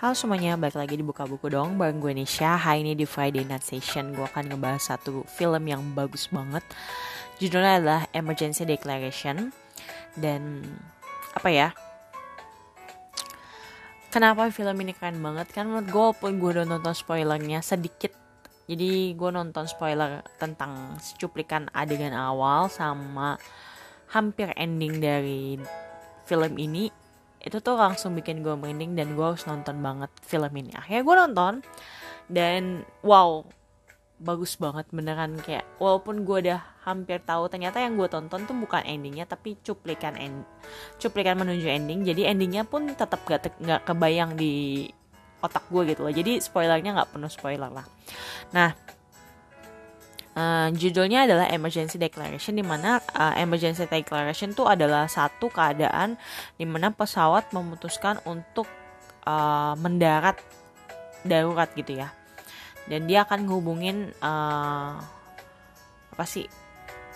Halo semuanya, balik lagi di Buka Buku dong Bareng gue Nisha. Hari ini di Friday Night Session Gue akan ngebahas satu film yang bagus banget. Judulnya adalah Emergency Declaration. Dan apa ya? Kenapa film ini keren banget? Kan menurut gue walaupun gue udah nonton spoilernya sedikit Jadi gue nonton spoiler tentang cuplikan adegan awal Sama hampir ending dari film ini itu tuh langsung bikin gue merinding dan gue harus nonton banget film ini. Akhirnya gue nonton dan wow bagus banget beneran. Kayak walaupun gue udah hampir tahu ternyata yang gue tonton tuh bukan endingnya tapi cuplikan end cuplikan menuju ending. Jadi endingnya pun tetap gak nggak kebayang di otak gue gitu loh. Jadi spoilernya nggak penuh spoiler lah. Nah Uh, judulnya adalah emergency declaration di mana uh, emergency declaration itu adalah satu keadaan di mana pesawat memutuskan untuk uh, mendarat darurat gitu ya. Dan dia akan ngehubungin uh, apa sih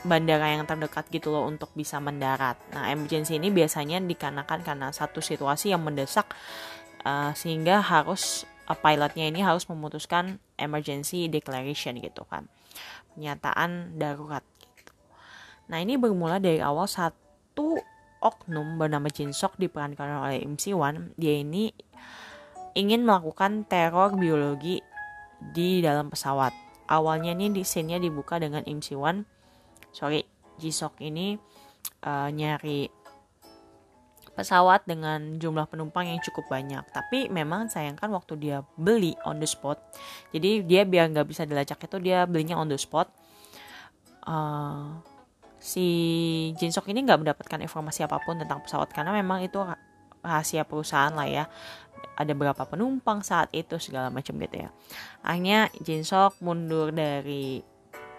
bandara yang terdekat gitu loh untuk bisa mendarat. Nah, emergency ini biasanya dikarenakan karena satu situasi yang mendesak uh, sehingga harus pilotnya ini harus memutuskan emergency declaration gitu kan pernyataan darurat gitu. Nah ini bermula dari awal satu oknum bernama Jin Sok diperankan oleh Im Si Wan. Dia ini ingin melakukan teror biologi di dalam pesawat. Awalnya ini di scene-nya dibuka dengan Im Si Wan. Sorry, Ji Sok ini uh, nyari pesawat dengan jumlah penumpang yang cukup banyak. Tapi memang sayangkan waktu dia beli on the spot, jadi dia biar nggak bisa dilacak itu dia belinya on the spot. Uh, si Jinsok ini nggak mendapatkan informasi apa pun tentang pesawat karena memang itu rahasia perusahaan lah ya. Ada berapa penumpang saat itu segala macam gitu ya. Akhirnya Jinsok mundur dari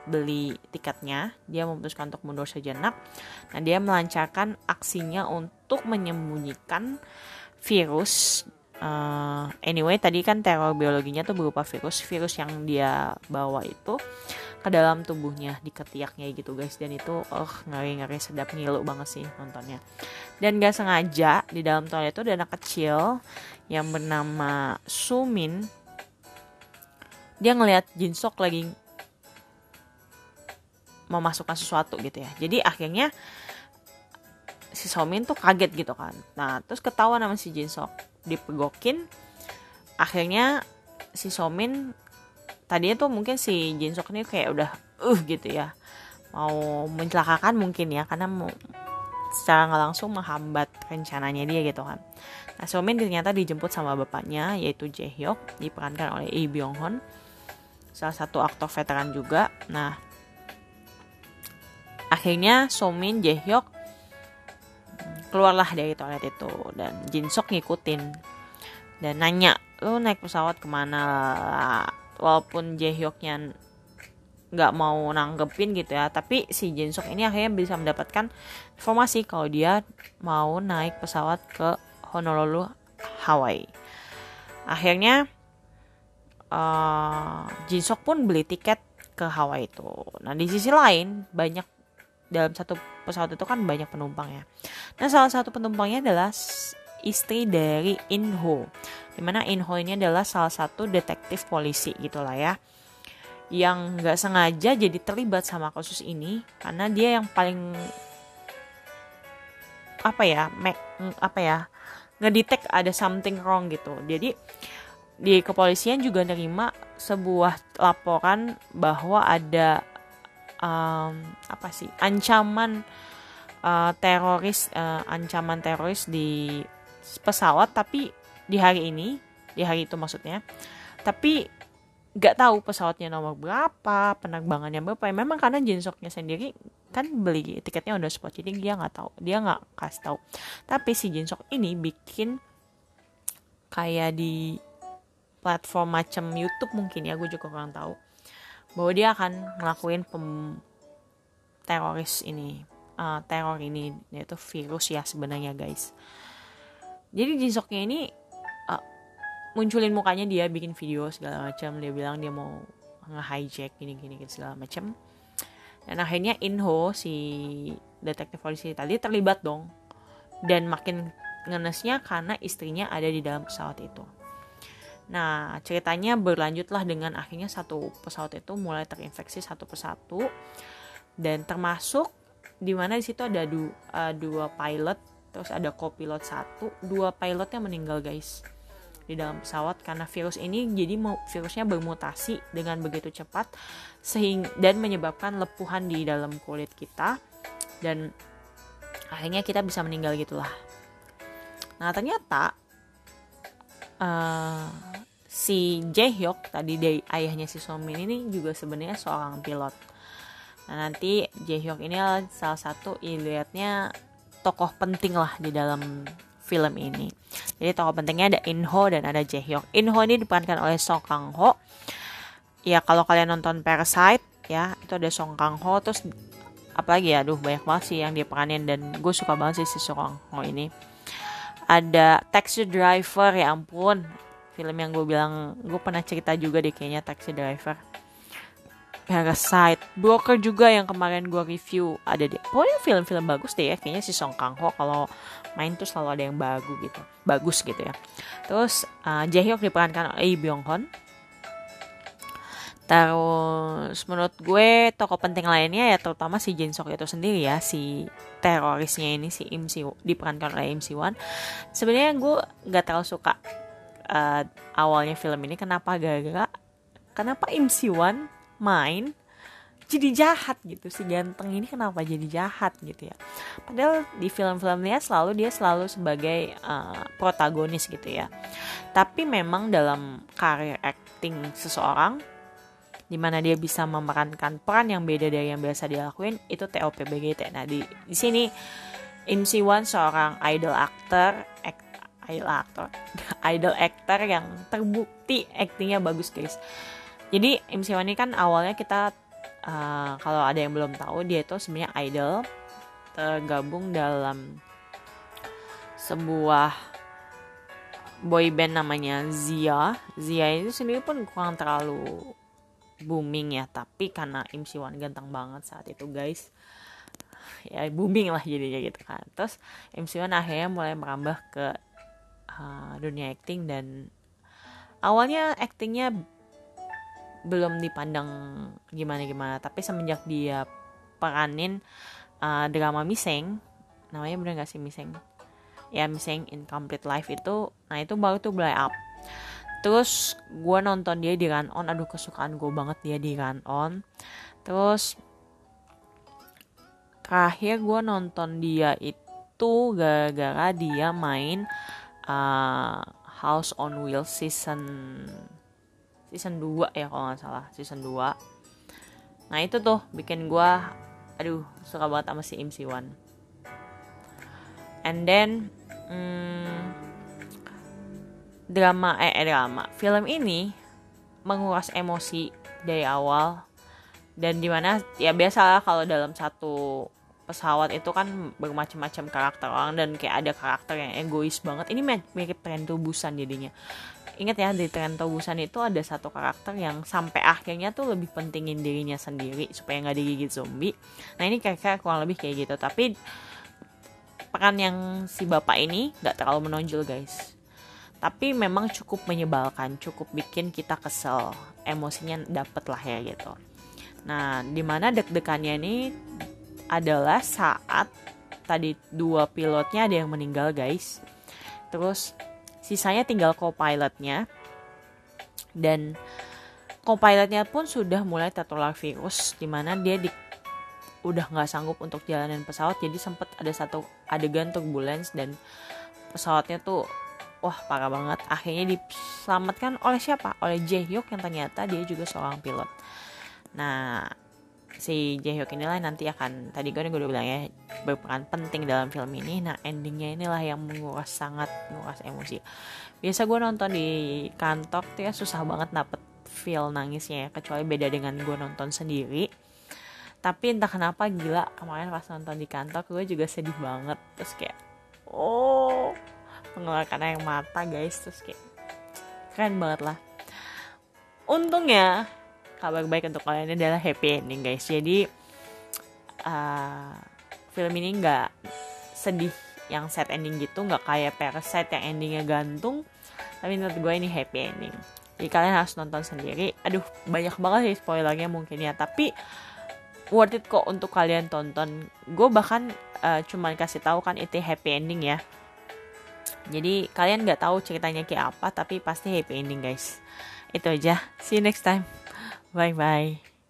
beli tiketnya, dia memutuskan untuk mundur sejenak. Nah, dia melancarkan aksinya untuk menyembunyikan virus. Uh, anyway, tadi kan teror biologinya tuh berupa virus, virus yang dia bawa itu ke dalam tubuhnya di ketiaknya gitu guys. Dan itu oh ngeri ngeri sedap ngilu banget sih nontonnya. Dan gak sengaja di dalam toilet itu ada anak kecil yang bernama Sumin. Dia ngelihat Jinsok lagi memasukkan sesuatu gitu ya. Jadi akhirnya si Somin tuh kaget gitu kan. Nah terus ketahuan sama si Jinsok dipegokin. Akhirnya si Somin tadinya tuh mungkin si Jinsok ini kayak udah uh gitu ya. Mau mencelakakan mungkin ya karena mau secara nggak langsung menghambat rencananya dia gitu kan. Nah, Somin ternyata dijemput sama bapaknya yaitu Jaehyuk diperankan oleh Lee Byung Hun. Salah satu aktor veteran juga. Nah, akhirnya Somin Jaehyuk keluarlah dari toilet itu. Dan Jinsok ngikutin. Dan nanya lu naik pesawat ke mana walaupun Jaehyuknya nggak mau nanggepin gitu ya tapi si Jinsok ini akhirnya bisa mendapatkan informasi kalau dia mau naik pesawat ke Honolulu Hawaii. Akhirnya uh, Jinsok pun beli tiket ke Hawaii itu. Nah di sisi lain banyak dalam satu pesawat itu kan banyak penumpang ya. Nah salah satu penumpangnya adalah istri dari Inho. Di mana Inho ini adalah salah satu detektif polisi gitulah ya. Yang nggak sengaja jadi terlibat sama kasus ini karena dia yang paling apa ya, make, apa ya, ngedetek ada something wrong gitu. Jadi di kepolisian juga nerima sebuah laporan bahwa ada um, apa sih? Ancaman uh, teroris uh, ancaman teroris di pesawat tapi di hari ini di hari itu maksudnya. Tapi nggak tahu pesawatnya nomor berapa penerbangannya berapa. Ya memang karena Jinsoknya sendiri kan beli tiketnya udah spot jadi dia nggak tahu dia nggak kasih tahu. Tapi si Jinsok ini bikin kayak di platform macam YouTube mungkin ya gue juga kurang tahu bahwa dia akan ngelakuin pem teroris ini. Uh, teror ini yaitu virus ya sebenarnya guys. Jadi Jinsoknya ini uh, munculin mukanya dia bikin video segala macam. Dia bilang dia mau nge-hijack gini gini segala macam. Dan akhirnya Inho si detektif polisi tadi terlibat dong. Dan makin ngenesnya karena istrinya ada di dalam pesawat itu Nah, ceritanya berlanjutlah dengan akhirnya satu pesawat itu mulai terinfeksi satu persatu. Dan termasuk di mana di situ ada du, uh, dua pilot, terus ada co-pilot satu, dua pilotnya meninggal guys di dalam pesawat. Karena virus ini jadi virusnya bermutasi dengan begitu cepat sehingga dan menyebabkan lepuhan di dalam kulit kita. Dan akhirnya kita bisa meninggal gitulah. Nah ternyata uh, si Jaehyuk tadi dari ayahnya si Somin ini juga sebenarnya seorang pilot. Nah nanti Jaehyuk ini salah satu iliatnya tokoh penting lah di dalam film ini. Jadi tokoh pentingnya ada Inho dan ada Jaehyuk. Inho ini diperankan oleh Song Kang Ho. Ya kalau kalian nonton Parasite ya itu ada Song Kang Ho terus apalagi ya aduh banyak banget sih yang dia peranin dan gue suka banget sih si Song Kang Ho ini ada Taxi Driver ya ampun film yang gue bilang gue pernah cerita juga deh kayaknya Taxi Driver. Parasite. Broker juga yang kemarin gue review ada deh pokoknya film-film bagus deh ya. Kayaknya si Song Kang Ho kalau main tuh selalu ada yang bagus gitu. Bagus gitu ya. Terus uh, Jaehyuk diperankan oleh Lee Byung Hun Terus menurut gue tokoh penting lainnya ya terutama si Jin Sok itu sendiri ya si terorisnya ini si Im Si diperankan oleh Im Si Wan. Sebenarnya gue nggak terlalu suka uh, awalnya film ini kenapa gara-gara kenapa Im Si Wan main jadi jahat gitu? Si ganteng ini kenapa jadi jahat gitu ya? Padahal di film-filmnya selalu dia selalu sebagai uh, protagonis gitu ya. Tapi memang dalam karir acting seseorang di mana dia bisa memerankan peran yang beda dari yang biasa dia lakuin itu TOPBGT nah di di sini Im Si Wan seorang idol actor act, idol actor idol actor yang terbukti aktingnya bagus guys jadi Si Wan ini kan awalnya kita uh, kalau ada yang belum tahu dia itu sebenarnya idol tergabung dalam sebuah boy band namanya Zia. Zia itu sendiri pun kurang terlalu booming ya, tapi karena Im Siwan ganteng banget saat itu guys. Ya booming lah jadinya gitu kan. Terus Im Siwan akhirnya mulai merambah ke uh, dunia acting dan awalnya actingnya belum dipandang gimana-gimana tapi semenjak dia peranin uh, drama Miseng namanya bener gak sih Miseng? Ya Miseng Incomplete Life itu nah itu baru tuh mulai up. Terus gue nonton dia di Run On aduh kesukaan gue banget dia di Run On. Terus terakhir gue nonton dia itu gara-gara dia main uh, House on Wheels season season 2 ya kalau nggak salah season 2 nah itu tuh bikin gue aduh suka banget sama si MC One. And then hmm, drama eh, eh drama. Film ini menguras emosi dari awal. Dan di mana ya biasa kalau dalam satu pesawat itu kan bermacam-macam karakter orang dan kayak ada karakter yang egois banget. Ini mirip tren tubusan jadinya. Ingat ya di tren Togusan itu ada satu karakter yang sampai akhirnya tuh lebih pentingin dirinya sendiri supaya nggak digigit zombie. Nah ini kayak kurang lebih kayak gitu. Tapi peran yang si bapak ini nggak terlalu menonjol guys. Tapi memang cukup menyebalkan cukup bikin kita kesel. Emosinya dapet lah ya gitu. Nah di mana deg-degannya ini adalah saat tadi dua pilotnya ada yang meninggal guys. Terus sisanya tinggal co-pilotnya. Dan co-pilotnya pun sudah mulai tertular virus di mana dia di, udah nggak sanggup untuk jalanin pesawat. Jadi sempat ada satu adegan turbulence dan pesawatnya tuh wah parah banget. Akhirnya diselamatkan oleh siapa? Oleh Jaehyuk yang ternyata dia juga seorang pilot. Nah si Jaehyuk inilah nanti akan tadi gue udah bilang ya berperan penting dalam film ini. Nah endingnya inilah yang menguras sangat menguras emosi. Biasa gue nonton di kantor tuh ya susah banget dapet feel nangisnya ya kecuali beda dengan gue nonton sendiri. Tapi entah kenapa gila kemarin pas nonton di kantor gue juga sedih banget. Terus kayak oh mengeluarkan air mata guys. Terus kayak keren banget lah. Untungnya kabar baik untuk kalian ini adalah happy ending guys. Jadi uh, film ini nggak sedih yang sad ending gitu nggak kayak Parasite yang endingnya gantung. Tapi menurut gue ini happy ending. Jadi kalian harus nonton sendiri. Aduh banyak banget sih spoilernya mungkin ya. Tapi worth it kok untuk kalian tonton. Gue bahkan uh, cuman kasih tahu kan itu happy ending ya. Jadi kalian nggak tahu ceritanya kayak apa tapi pasti happy ending guys. Itu aja. See you next time bye bye